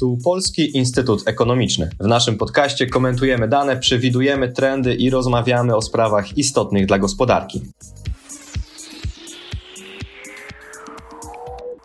Tu Polski Instytut Ekonomiczny. W naszym podcaście komentujemy dane, przewidujemy trendy i rozmawiamy o sprawach istotnych dla gospodarki.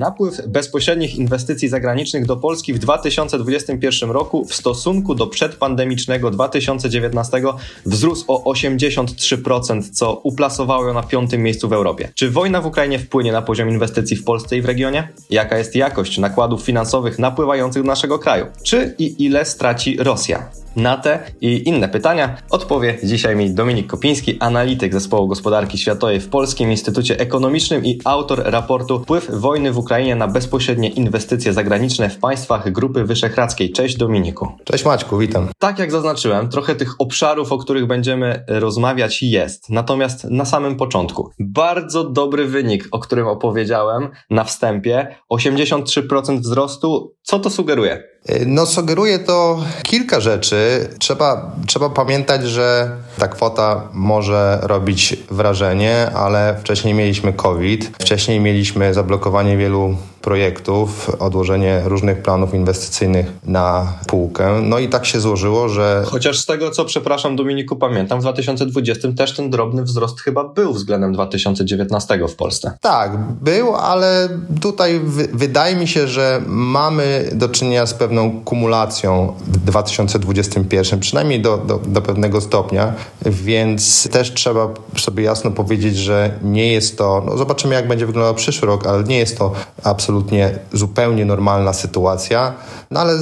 Napływ bezpośrednich inwestycji zagranicznych do Polski w 2021 roku w stosunku do przedpandemicznego 2019 wzrósł o 83%, co uplasowało ją na piątym miejscu w Europie. Czy wojna w Ukrainie wpłynie na poziom inwestycji w Polsce i w regionie? Jaka jest jakość nakładów finansowych napływających do naszego kraju? Czy i ile straci Rosja? Na te i inne pytania odpowie dzisiaj mi Dominik Kopiński, analityk Zespołu Gospodarki Światowej w Polskim Instytucie Ekonomicznym i autor raportu Wpływ wojny w Ukrainie na bezpośrednie inwestycje zagraniczne w państwach Grupy Wyszehradzkiej. Cześć Dominiku. Cześć Maćku, witam. Tak jak zaznaczyłem, trochę tych obszarów, o których będziemy rozmawiać jest. Natomiast na samym początku, bardzo dobry wynik, o którym opowiedziałem na wstępie, 83% wzrostu. Co to sugeruje? No, sugeruje to kilka rzeczy. Trzeba, trzeba pamiętać, że ta kwota może robić wrażenie, ale wcześniej mieliśmy COVID, wcześniej mieliśmy zablokowanie wielu projektów, odłożenie różnych planów inwestycyjnych na półkę. No i tak się złożyło, że. Chociaż z tego, co przepraszam, Dominiku, pamiętam, w 2020 też ten drobny wzrost chyba był względem 2019 w Polsce. Tak, był, ale tutaj wydaje mi się, że mamy do czynienia z pewną kumulacją w 2021, przynajmniej do, do, do pewnego stopnia, więc też trzeba sobie jasno powiedzieć, że nie jest to. No zobaczymy, jak będzie wyglądał przyszły rok, ale nie jest to absolutnie absolutnie zupełnie normalna sytuacja, no ale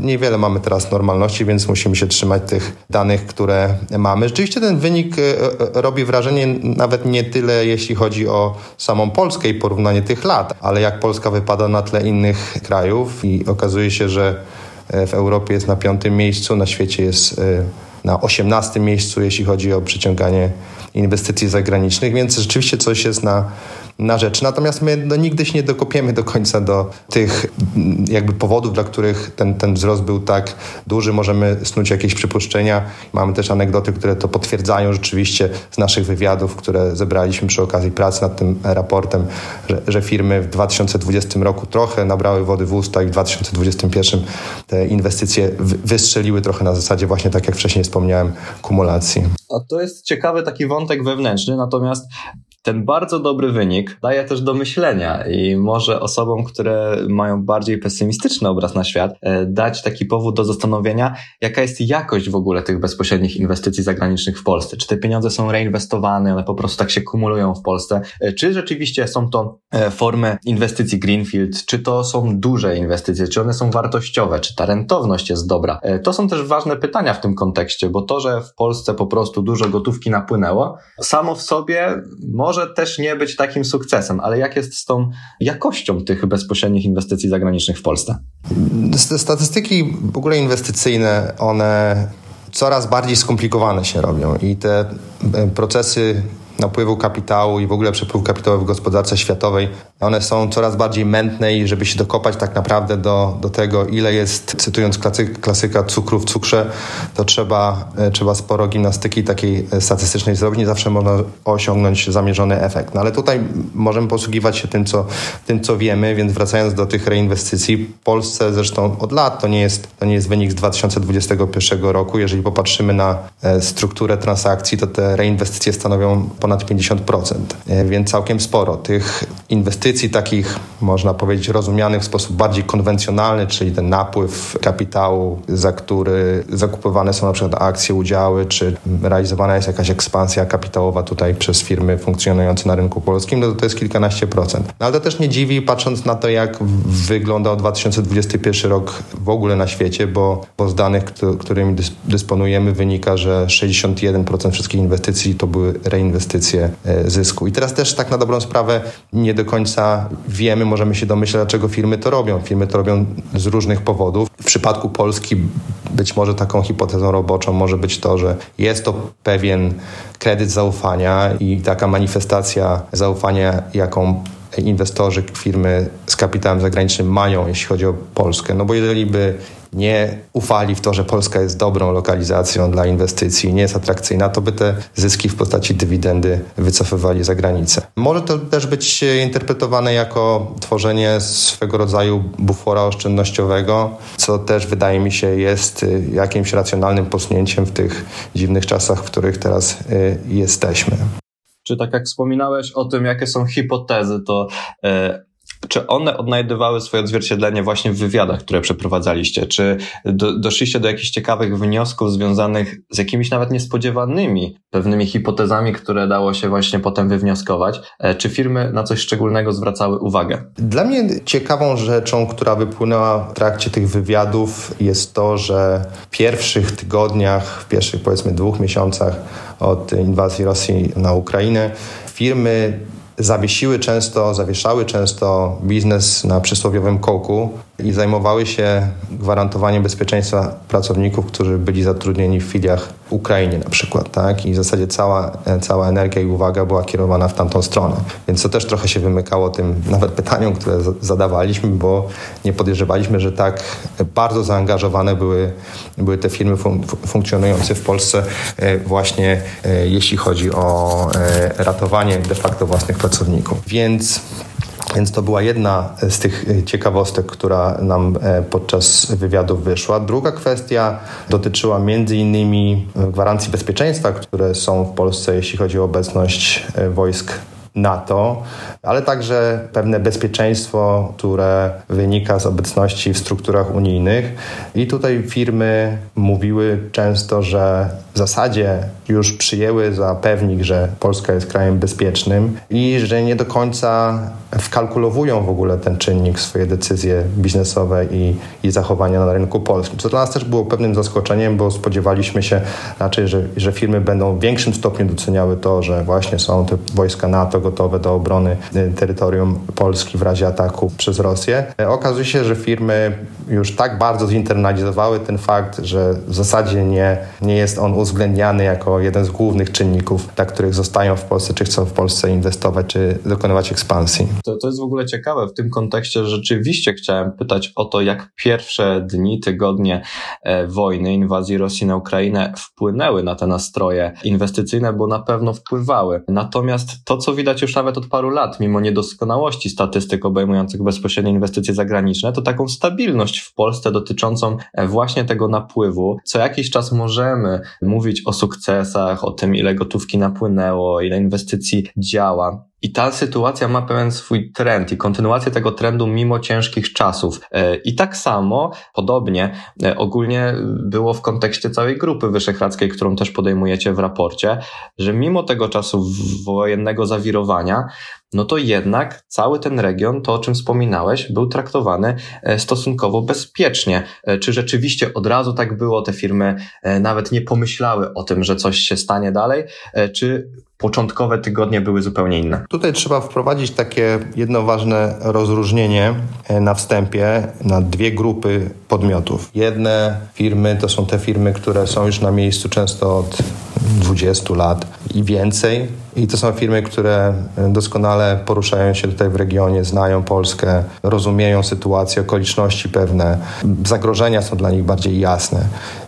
niewiele mamy teraz normalności, więc musimy się trzymać tych danych, które mamy. Rzeczywiście ten wynik e, e, robi wrażenie nawet nie tyle, jeśli chodzi o samą Polskę i porównanie tych lat, ale jak Polska wypada na tle innych krajów i okazuje się, że w Europie jest na piątym miejscu, na świecie jest na osiemnastym miejscu, jeśli chodzi o przyciąganie inwestycji zagranicznych, więc rzeczywiście coś jest na na rzecz. Natomiast my no, nigdy się nie dokopiemy do końca do tych mm, jakby powodów, dla których ten, ten wzrost był tak duży. Możemy snuć jakieś przypuszczenia. Mamy też anegdoty, które to potwierdzają rzeczywiście z naszych wywiadów, które zebraliśmy przy okazji pracy nad tym raportem, że, że firmy w 2020 roku trochę nabrały wody w usta i w 2021 te inwestycje wystrzeliły trochę na zasadzie właśnie tak jak wcześniej wspomniałem, kumulacji. A to jest ciekawy taki wątek wewnętrzny, natomiast ten bardzo dobry wynik daje też do myślenia i może osobom, które mają bardziej pesymistyczny obraz na świat, e, dać taki powód do zastanowienia, jaka jest jakość w ogóle tych bezpośrednich inwestycji zagranicznych w Polsce. Czy te pieniądze są reinwestowane, one po prostu tak się kumulują w Polsce, e, czy rzeczywiście są to e, formy inwestycji Greenfield, czy to są duże inwestycje, czy one są wartościowe, czy ta rentowność jest dobra. To są też ważne pytania w tym kontekście, bo to, że w Polsce po prostu dużo gotówki napłynęło, samo w sobie może może też nie być takim sukcesem, ale jak jest z tą jakością tych bezpośrednich inwestycji zagranicznych w Polsce? Statystyki w ogóle inwestycyjne, one coraz bardziej skomplikowane się robią i te e, procesy napływu kapitału i w ogóle przepływu kapitału w gospodarce światowej, one są coraz bardziej mętne i żeby się dokopać tak naprawdę do, do tego, ile jest, cytując klasyk, klasyka cukru w cukrze, to trzeba, e, trzeba sporo gimnastyki takiej e, statystycznej zrobić. Nie zawsze można osiągnąć zamierzony efekt. No ale tutaj możemy posługiwać się tym co, tym, co wiemy, więc wracając do tych reinwestycji, w Polsce zresztą od lat to nie jest, to nie jest wynik z 2021 roku. Jeżeli popatrzymy na e, strukturę transakcji, to te reinwestycje stanowią ponad 50%, e, więc całkiem sporo. Tych inwestycji takich, można powiedzieć, rozumianych w sposób bardziej konwencjonalny, czyli ten napływ kapitału, za który zakupywane są na przykład akcje, udziały, czy realizowana jest jakaś ekspansja kapitałowa tutaj przez firmy funkcjonujące na rynku polskim, no to jest kilkanaście procent. No ale to też nie dziwi, patrząc na to, jak wyglądał 2021 rok w ogóle na świecie, bo, bo z danych, którymi dysponujemy, wynika, że 61% wszystkich inwestycji to były reinwestycje inwestycje e, zysku. I teraz też tak na dobrą sprawę nie do końca wiemy, możemy się domyśleć, dlaczego firmy to robią. Firmy to robią z różnych powodów. W przypadku Polski być może taką hipotezą roboczą może być to, że jest to pewien kredyt zaufania i taka manifestacja zaufania, jaką inwestorzy, firmy z kapitałem zagranicznym mają, jeśli chodzi o Polskę. No bo jeżeli by nie ufali w to, że Polska jest dobrą lokalizacją dla inwestycji, nie jest atrakcyjna, to by te zyski w postaci dywidendy wycofywali za granicę. Może to też być interpretowane jako tworzenie swego rodzaju bufora oszczędnościowego, co też wydaje mi się jest jakimś racjonalnym posunięciem w tych dziwnych czasach, w których teraz y, jesteśmy. Czy tak jak wspominałeś o tym, jakie są hipotezy, to y, czy one odnajdywały swoje odzwierciedlenie właśnie w wywiadach, które przeprowadzaliście? Czy do, doszliście do jakichś ciekawych wniosków związanych z jakimiś nawet niespodziewanymi pewnymi hipotezami, które dało się właśnie potem wywnioskować? E, czy firmy na coś szczególnego zwracały uwagę? Dla mnie ciekawą rzeczą, która wypłynęła w trakcie tych wywiadów jest to, że w pierwszych tygodniach, w pierwszych powiedzmy dwóch miesiącach od inwazji Rosji na Ukrainę, firmy zawiesiły często, zawieszały często biznes na przysłowiowym kołku i zajmowały się gwarantowaniem bezpieczeństwa pracowników, którzy byli zatrudnieni w filiach w Ukrainie na przykład, tak? I w zasadzie cała, cała energia i uwaga była kierowana w tamtą stronę. Więc to też trochę się wymykało tym nawet pytaniom, które zadawaliśmy, bo nie podejrzewaliśmy, że tak bardzo zaangażowane były, były te firmy fun funkcjonujące w Polsce e, właśnie e, jeśli chodzi o e, ratowanie de facto własnych pracowników. Więc więc to była jedna z tych ciekawostek, która nam e, podczas wywiadów wyszła. Druga kwestia dotyczyła między innymi gwarancji bezpieczeństwa, które są w Polsce, jeśli chodzi o obecność e, wojsk NATO, ale także pewne bezpieczeństwo, które wynika z obecności w strukturach unijnych. I tutaj firmy mówiły często, że w zasadzie już przyjęły za pewnik, że Polska jest krajem bezpiecznym i że nie do końca wkalkulowują w ogóle ten czynnik swoje decyzje biznesowe i, i zachowania na rynku polskim. Co dla nas też było pewnym zaskoczeniem, bo spodziewaliśmy się raczej, że, że firmy będą w większym stopniu doceniały to, że właśnie są te wojska NATO gotowe do obrony y, terytorium Polski w razie ataku przez Rosję. E, okazuje się, że firmy już tak bardzo zinternalizowały ten fakt, że w zasadzie nie, nie jest on uwzględniany jako jeden z głównych czynników, dla których zostają w Polsce, czy chcą w Polsce inwestować, czy dokonywać ekspansji. To, to jest w ogóle ciekawe w tym kontekście, rzeczywiście chciałem pytać o to, jak pierwsze dni, tygodnie e, wojny, inwazji Rosji na Ukrainę wpłynęły na te nastroje inwestycyjne, bo na pewno wpływały. Natomiast to, co widać już nawet od paru lat, mimo niedoskonałości statystyk obejmujących bezpośrednie inwestycje zagraniczne, to taką stabilność w Polsce dotyczącą e, właśnie tego napływu. Co jakiś czas możemy mówić o sukcesach, o tym, ile gotówki napłynęło, ile inwestycji działa. I ta sytuacja ma pewien swój trend i kontynuację tego trendu mimo ciężkich czasów. E, I tak samo, podobnie, e, ogólnie było w kontekście całej grupy wyszehradzkiej, którą też podejmujecie w raporcie, że mimo tego czasu wojennego zawirowania, no to jednak cały ten region, to o czym wspominałeś, był traktowany e, stosunkowo bezpiecznie. Czy rzeczywiście od razu tak było? Te firmy nawet nie pomyślały o tym, że coś się stanie dalej? Czy początkowe tygodnie były zupełnie inne. Tutaj trzeba wprowadzić takie jedno ważne rozróżnienie e, na wstępie na dwie grupy podmiotów. Jedne firmy to są te firmy, które są już na miejscu często od 20 lat i więcej. I to są firmy, które doskonale poruszają się tutaj w regionie, znają Polskę, rozumieją sytuację, okoliczności pewne. Zagrożenia są dla nich bardziej jasne.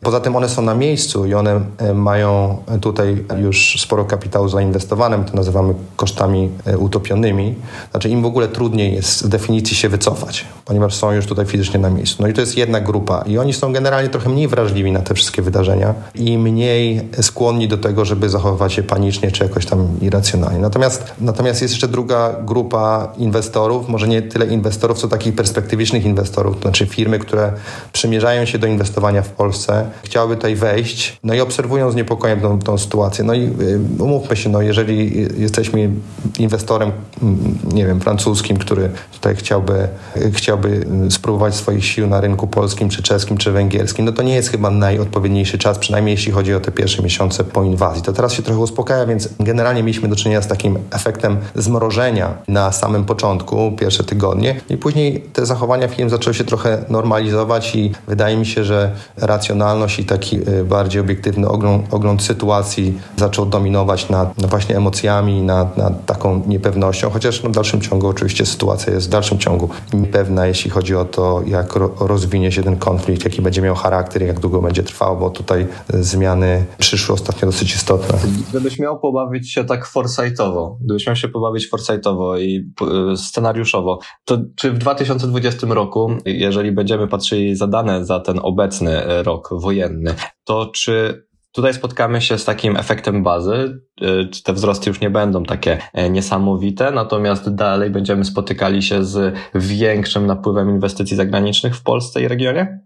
Poza tym one są na miejscu i one e, mają tutaj już sporo kapitału zainwestowanym, to nazywamy kosztami e, utopionymi. Znaczy im w ogóle trudniej jest z definicji się wycofać, ponieważ są już tutaj fizycznie na miejscu. No i to jest jedna grupa i oni są generalnie trochę mniej wrażliwi na te wszystkie wydarzenia i mniej skłonni do tego, żeby zachowywać się panicznie czy jakoś tam irracjonalnie. Natomiast, natomiast jest jeszcze druga grupa inwestorów, może nie tyle inwestorów, co takich perspektywicznych inwestorów, to znaczy firmy, które przymierzają się do inwestowania w Polsce, chciałyby tutaj wejść, no i obserwują z niepokojem tą, tą sytuację. No i y, umówmy się, no jeżeli jesteśmy inwestorem, mm, nie wiem, francuskim, który tutaj chciałby, chciałby spróbować swoich sił na rynku polskim, czy czeskim, czy węgierskim, no to nie jest chyba najodpowiedniejszy czas, przynajmniej jeśli chodzi o te pierwsze miesiące po inwazji. To teraz się trochę uspokaja, więc generalnie mieliśmy do czynienia z takim efektem zmrożenia na samym początku, pierwsze tygodnie i później te zachowania firm zaczęły się trochę normalizować i wydaje mi się, że racjonalne racjonalność i taki y, bardziej obiektywny ogląd, ogląd sytuacji zaczął dominować nad, nad właśnie emocjami, nad, nad, taką niepewnością, chociaż no w dalszym ciągu oczywiście sytuacja jest w dalszym ciągu niepewna, jeśli chodzi o to, jak ro, rozwinie się ten konflikt, jaki będzie miał charakter, jak długo będzie trwał, bo tutaj y, zmiany przyszły ostatnio dosyć istotne. Gdybyś miał pobawić się tak foresightowo, gdybyś miał się pobawić foresightowo i y, scenariuszowo, to czy w 2020 roku, jeżeli będziemy patrzyli za dane za ten obecny rok wojenny, to czy tutaj spotkamy się z takim efektem bazy, y, czy te wzrosty już nie będą takie e, niesamowite, natomiast dalej będziemy spotykali się z większym napływem inwestycji zagranicznych w Polsce i regionie?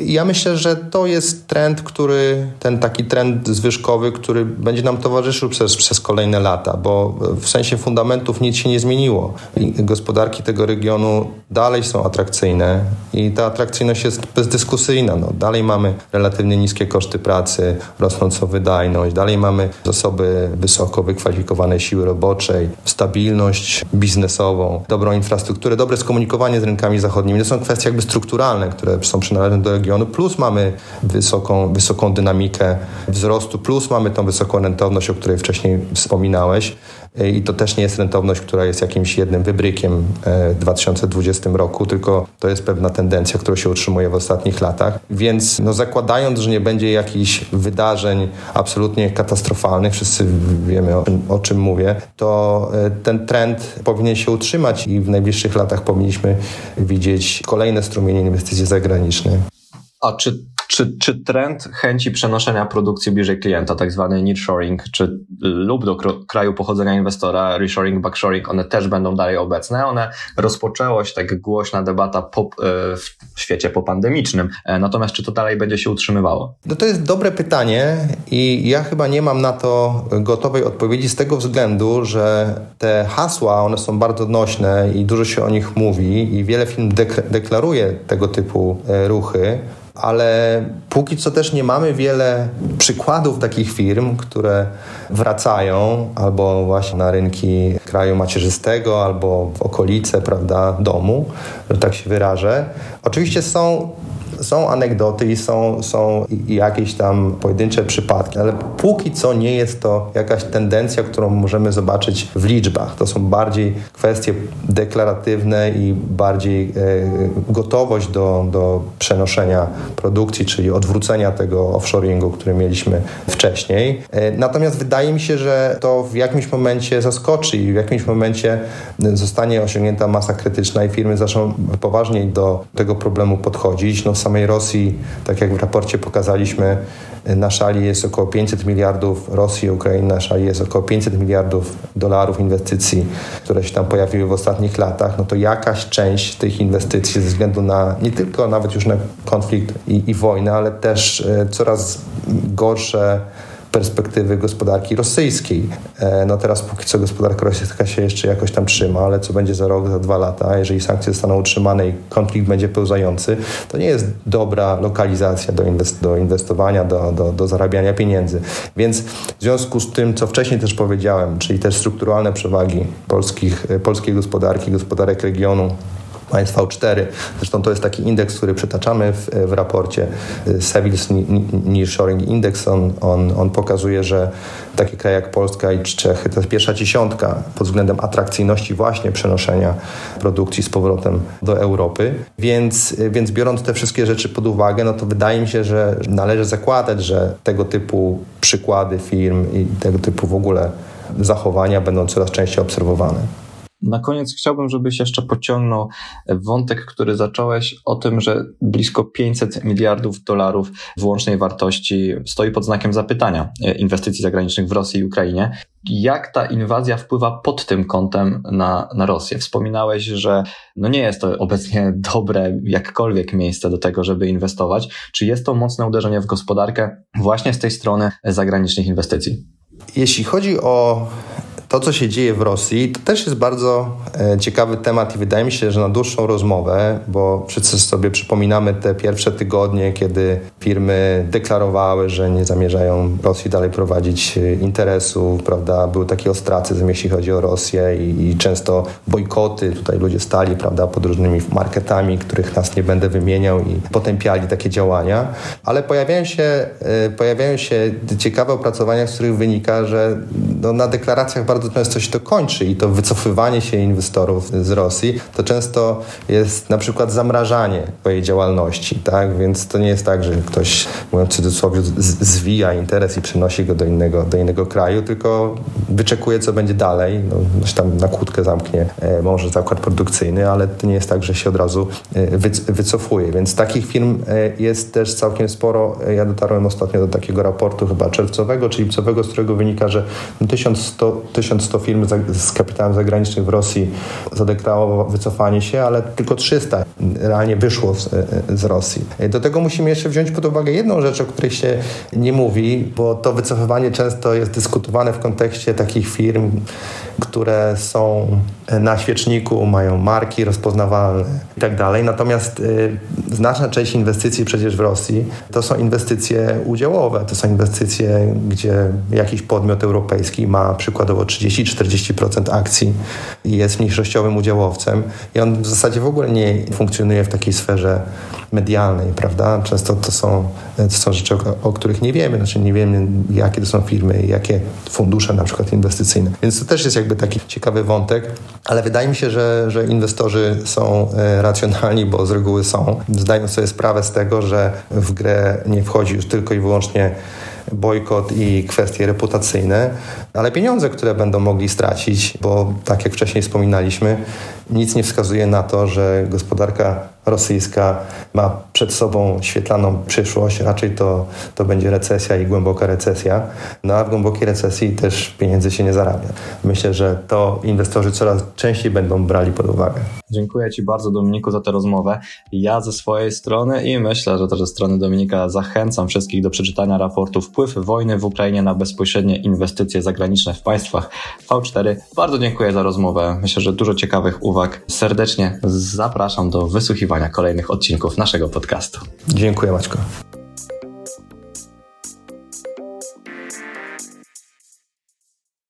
Ja myślę, że to jest trend, który, ten taki trend zwyżkowy, który będzie nam towarzyszył przez, przez kolejne lata, bo w sensie fundamentów nic się nie zmieniło. Gospodarki tego regionu dalej są atrakcyjne i ta atrakcyjność jest bezdyskusyjna. No, dalej mamy relatywnie niskie koszty pracy, rosnącą wydajność, dalej mamy zasoby wysoko wykwalifikowanej siły roboczej, stabilność biznesową, dobrą infrastrukturę, dobre skomunikowanie z rynkami zachodnimi. To są kwestie jakby strukturalne, które są przynależne do regionu, plus mamy wysoką, wysoką dynamikę wzrostu, plus mamy tą wysoką rentowność, o której wcześniej wspominałeś. I to też nie jest rentowność, która jest jakimś jednym wybrykiem e, w 2020 roku, tylko to jest pewna tendencja, która się utrzymuje w ostatnich latach. Więc no, zakładając, że nie będzie jakichś wydarzeń absolutnie katastrofalnych, wszyscy wiemy o, o czym mówię, to e, ten trend powinien się utrzymać i w najbliższych latach powinniśmy widzieć kolejne strumienie inwestycji zagranicznych. A czy, czy, czy trend chęci przenoszenia produkcji bliżej klienta, tak zwany nearshoring, czy lub do kraju pochodzenia inwestora, reshoring, backshoring, one też będą dalej obecne? One rozpoczęło się tak głośna debata po, e, w świecie popandemicznym, e, natomiast czy to dalej będzie się utrzymywało? No to jest dobre pytanie i ja chyba nie mam na to gotowej odpowiedzi z tego względu, że te hasła, one są bardzo nośne i dużo się o nich mówi i wiele firm deklaruje tego typu e, ruchy ale póki co też nie mamy wiele przykładów takich firm, które wracają albo właśnie na rynki kraju macierzystego, albo w okolice, prawda, domu, że tak się wyrażę. Oczywiście są są anegdoty i są, są jakieś tam pojedyncze przypadki, ale póki co nie jest to jakaś tendencja, którą możemy zobaczyć w liczbach. To są bardziej kwestie deklaratywne i bardziej e, gotowość do, do przenoszenia produkcji, czyli odwrócenia tego offshoringu, który mieliśmy wcześniej. E, natomiast wydaje mi się, że to w jakimś momencie zaskoczy i w jakimś momencie zostanie osiągnięta masa krytyczna i firmy zaczną poważniej do tego problemu podchodzić. No, samej Rosji, tak jak w raporcie pokazaliśmy, na szali jest około 500 miliardów, Rosji, Ukrainy na szali jest około 500 miliardów dolarów inwestycji, które się tam pojawiły w ostatnich latach, no to jakaś część tych inwestycji ze względu na nie tylko nawet już na konflikt i, i wojnę, ale też e, coraz gorsze perspektywy gospodarki rosyjskiej. E, no teraz póki co gospodarka rosyjska się jeszcze jakoś tam trzyma, ale co będzie za rok, za dwa lata, jeżeli sankcje zostaną utrzymane i konflikt będzie pełzający, to nie jest dobra lokalizacja do, inwest do inwestowania, do, do, do zarabiania pieniędzy. Więc w związku z tym, co wcześniej też powiedziałem, czyli też strukturalne przewagi polskich, e, polskiej gospodarki, gospodarek regionu, państw V4. Zresztą to jest taki indeks, który przytaczamy w, w raporcie Seville's Nearshoring Index. On, on, on pokazuje, że takie kraje jak Polska i Czechy to jest pierwsza dziesiątka pod względem atrakcyjności właśnie przenoszenia produkcji z powrotem do Europy. Więc, więc biorąc te wszystkie rzeczy pod uwagę, no to wydaje mi się, że należy zakładać, że tego typu przykłady firm i tego typu w ogóle zachowania będą coraz częściej obserwowane. Na koniec chciałbym, żebyś jeszcze pociągnął wątek, który zacząłeś o tym, że blisko 500 miliardów dolarów włącznej wartości stoi pod znakiem zapytania inwestycji zagranicznych w Rosji i Ukrainie. Jak ta inwazja wpływa pod tym kątem na, na Rosję? Wspominałeś, że no nie jest to obecnie dobre jakkolwiek miejsce do tego, żeby inwestować. Czy jest to mocne uderzenie w gospodarkę właśnie z tej strony zagranicznych inwestycji? Jeśli chodzi o to, co się dzieje w Rosji, to też jest bardzo e, ciekawy temat i wydaje mi się, że na dłuższą rozmowę, bo wszyscy sobie przypominamy te pierwsze tygodnie, kiedy firmy deklarowały, że nie zamierzają Rosji dalej prowadzić e, interesów, prawda? Był taki ostracyzm, jeśli chodzi o Rosję i, i często bojkoty. Tutaj ludzie stali, prawda, pod różnymi marketami, których nas nie będę wymieniał i potępiali takie działania. Ale pojawiają się, e, pojawiają się ciekawe opracowania, z których wynika, że no, na deklaracjach bardzo często się to kończy i to wycofywanie się inwestorów z Rosji to często jest na przykład zamrażanie swojej działalności, tak? Więc to nie jest tak, że ktoś, mówiąc w cudzysłowie, zwija interes i przenosi go do innego, do innego kraju, tylko wyczekuje, co będzie dalej. No, tam na kłódkę zamknie e, może zakład produkcyjny, ale to nie jest tak, że się od razu e, wycofuje. Więc takich firm e, jest też całkiem sporo. Ja dotarłem ostatnio do takiego raportu chyba czerwcowego czy lipcowego, z którego wynika, że 1100, 1100 firm z kapitałem zagranicznym w Rosji zadeklarowało wycofanie się, ale tylko 300 realnie wyszło z, z Rosji. Do tego musimy jeszcze wziąć pod uwagę jedną rzecz, o której się nie mówi, bo to wycofywanie często jest dyskutowane w kontekście takich firm, które są na świeczniku, mają marki rozpoznawalne i tak. Natomiast y, znaczna część inwestycji przecież w Rosji to są inwestycje udziałowe, to są inwestycje, gdzie jakiś podmiot europejski ma przykładowo 30-40% akcji i jest mniejszościowym udziałowcem i on w zasadzie w ogóle nie funkcjonuje w takiej sferze medialnej, prawda? Często to są, to są rzeczy, o, o, których nie wiemy, znaczy nie wiemy, jakie to są firmy, jakie fundusze na przykład inwestycyjne. Więc to też jest jakby taki ciekawy wątek, ale wydaje mi się, że, że inwestorzy są e, racjonalni, bo z reguły są. Zdają sobie sprawę z tego, że w grę nie wchodzi już tylko i wyłącznie bojkot i kwestie reputacyjne, ale pieniądze, które będą mogli stracić, bo tak jak wcześniej wspominaliśmy, nic nie wskazuje na to, że gospodarka rosyjska ma przed sobą świetlaną przyszłość, raczej to, to będzie recesja i głęboka recesja. No a w głębokiej recesji też pieniędzy się nie zarabia. Myślę, że to inwestorzy coraz częściej będą brali pod uwagę. Dziękuję Ci bardzo Dominiku za tę rozmowę. Ja ze swojej strony i myślę, że też ze strony Dominika zachęcam wszystkich do przeczytania raportu Wpływ wojny w Ukrainie na bezpośrednie inwestycje zagraniczne w państwach V4. Bardzo dziękuję za rozmowę. Myślę, że dużo ciekawych uwag. Serdecznie zapraszam do wysłuchiwania kolejnych odcinków naszego podcastu. Dziękuję Maćko.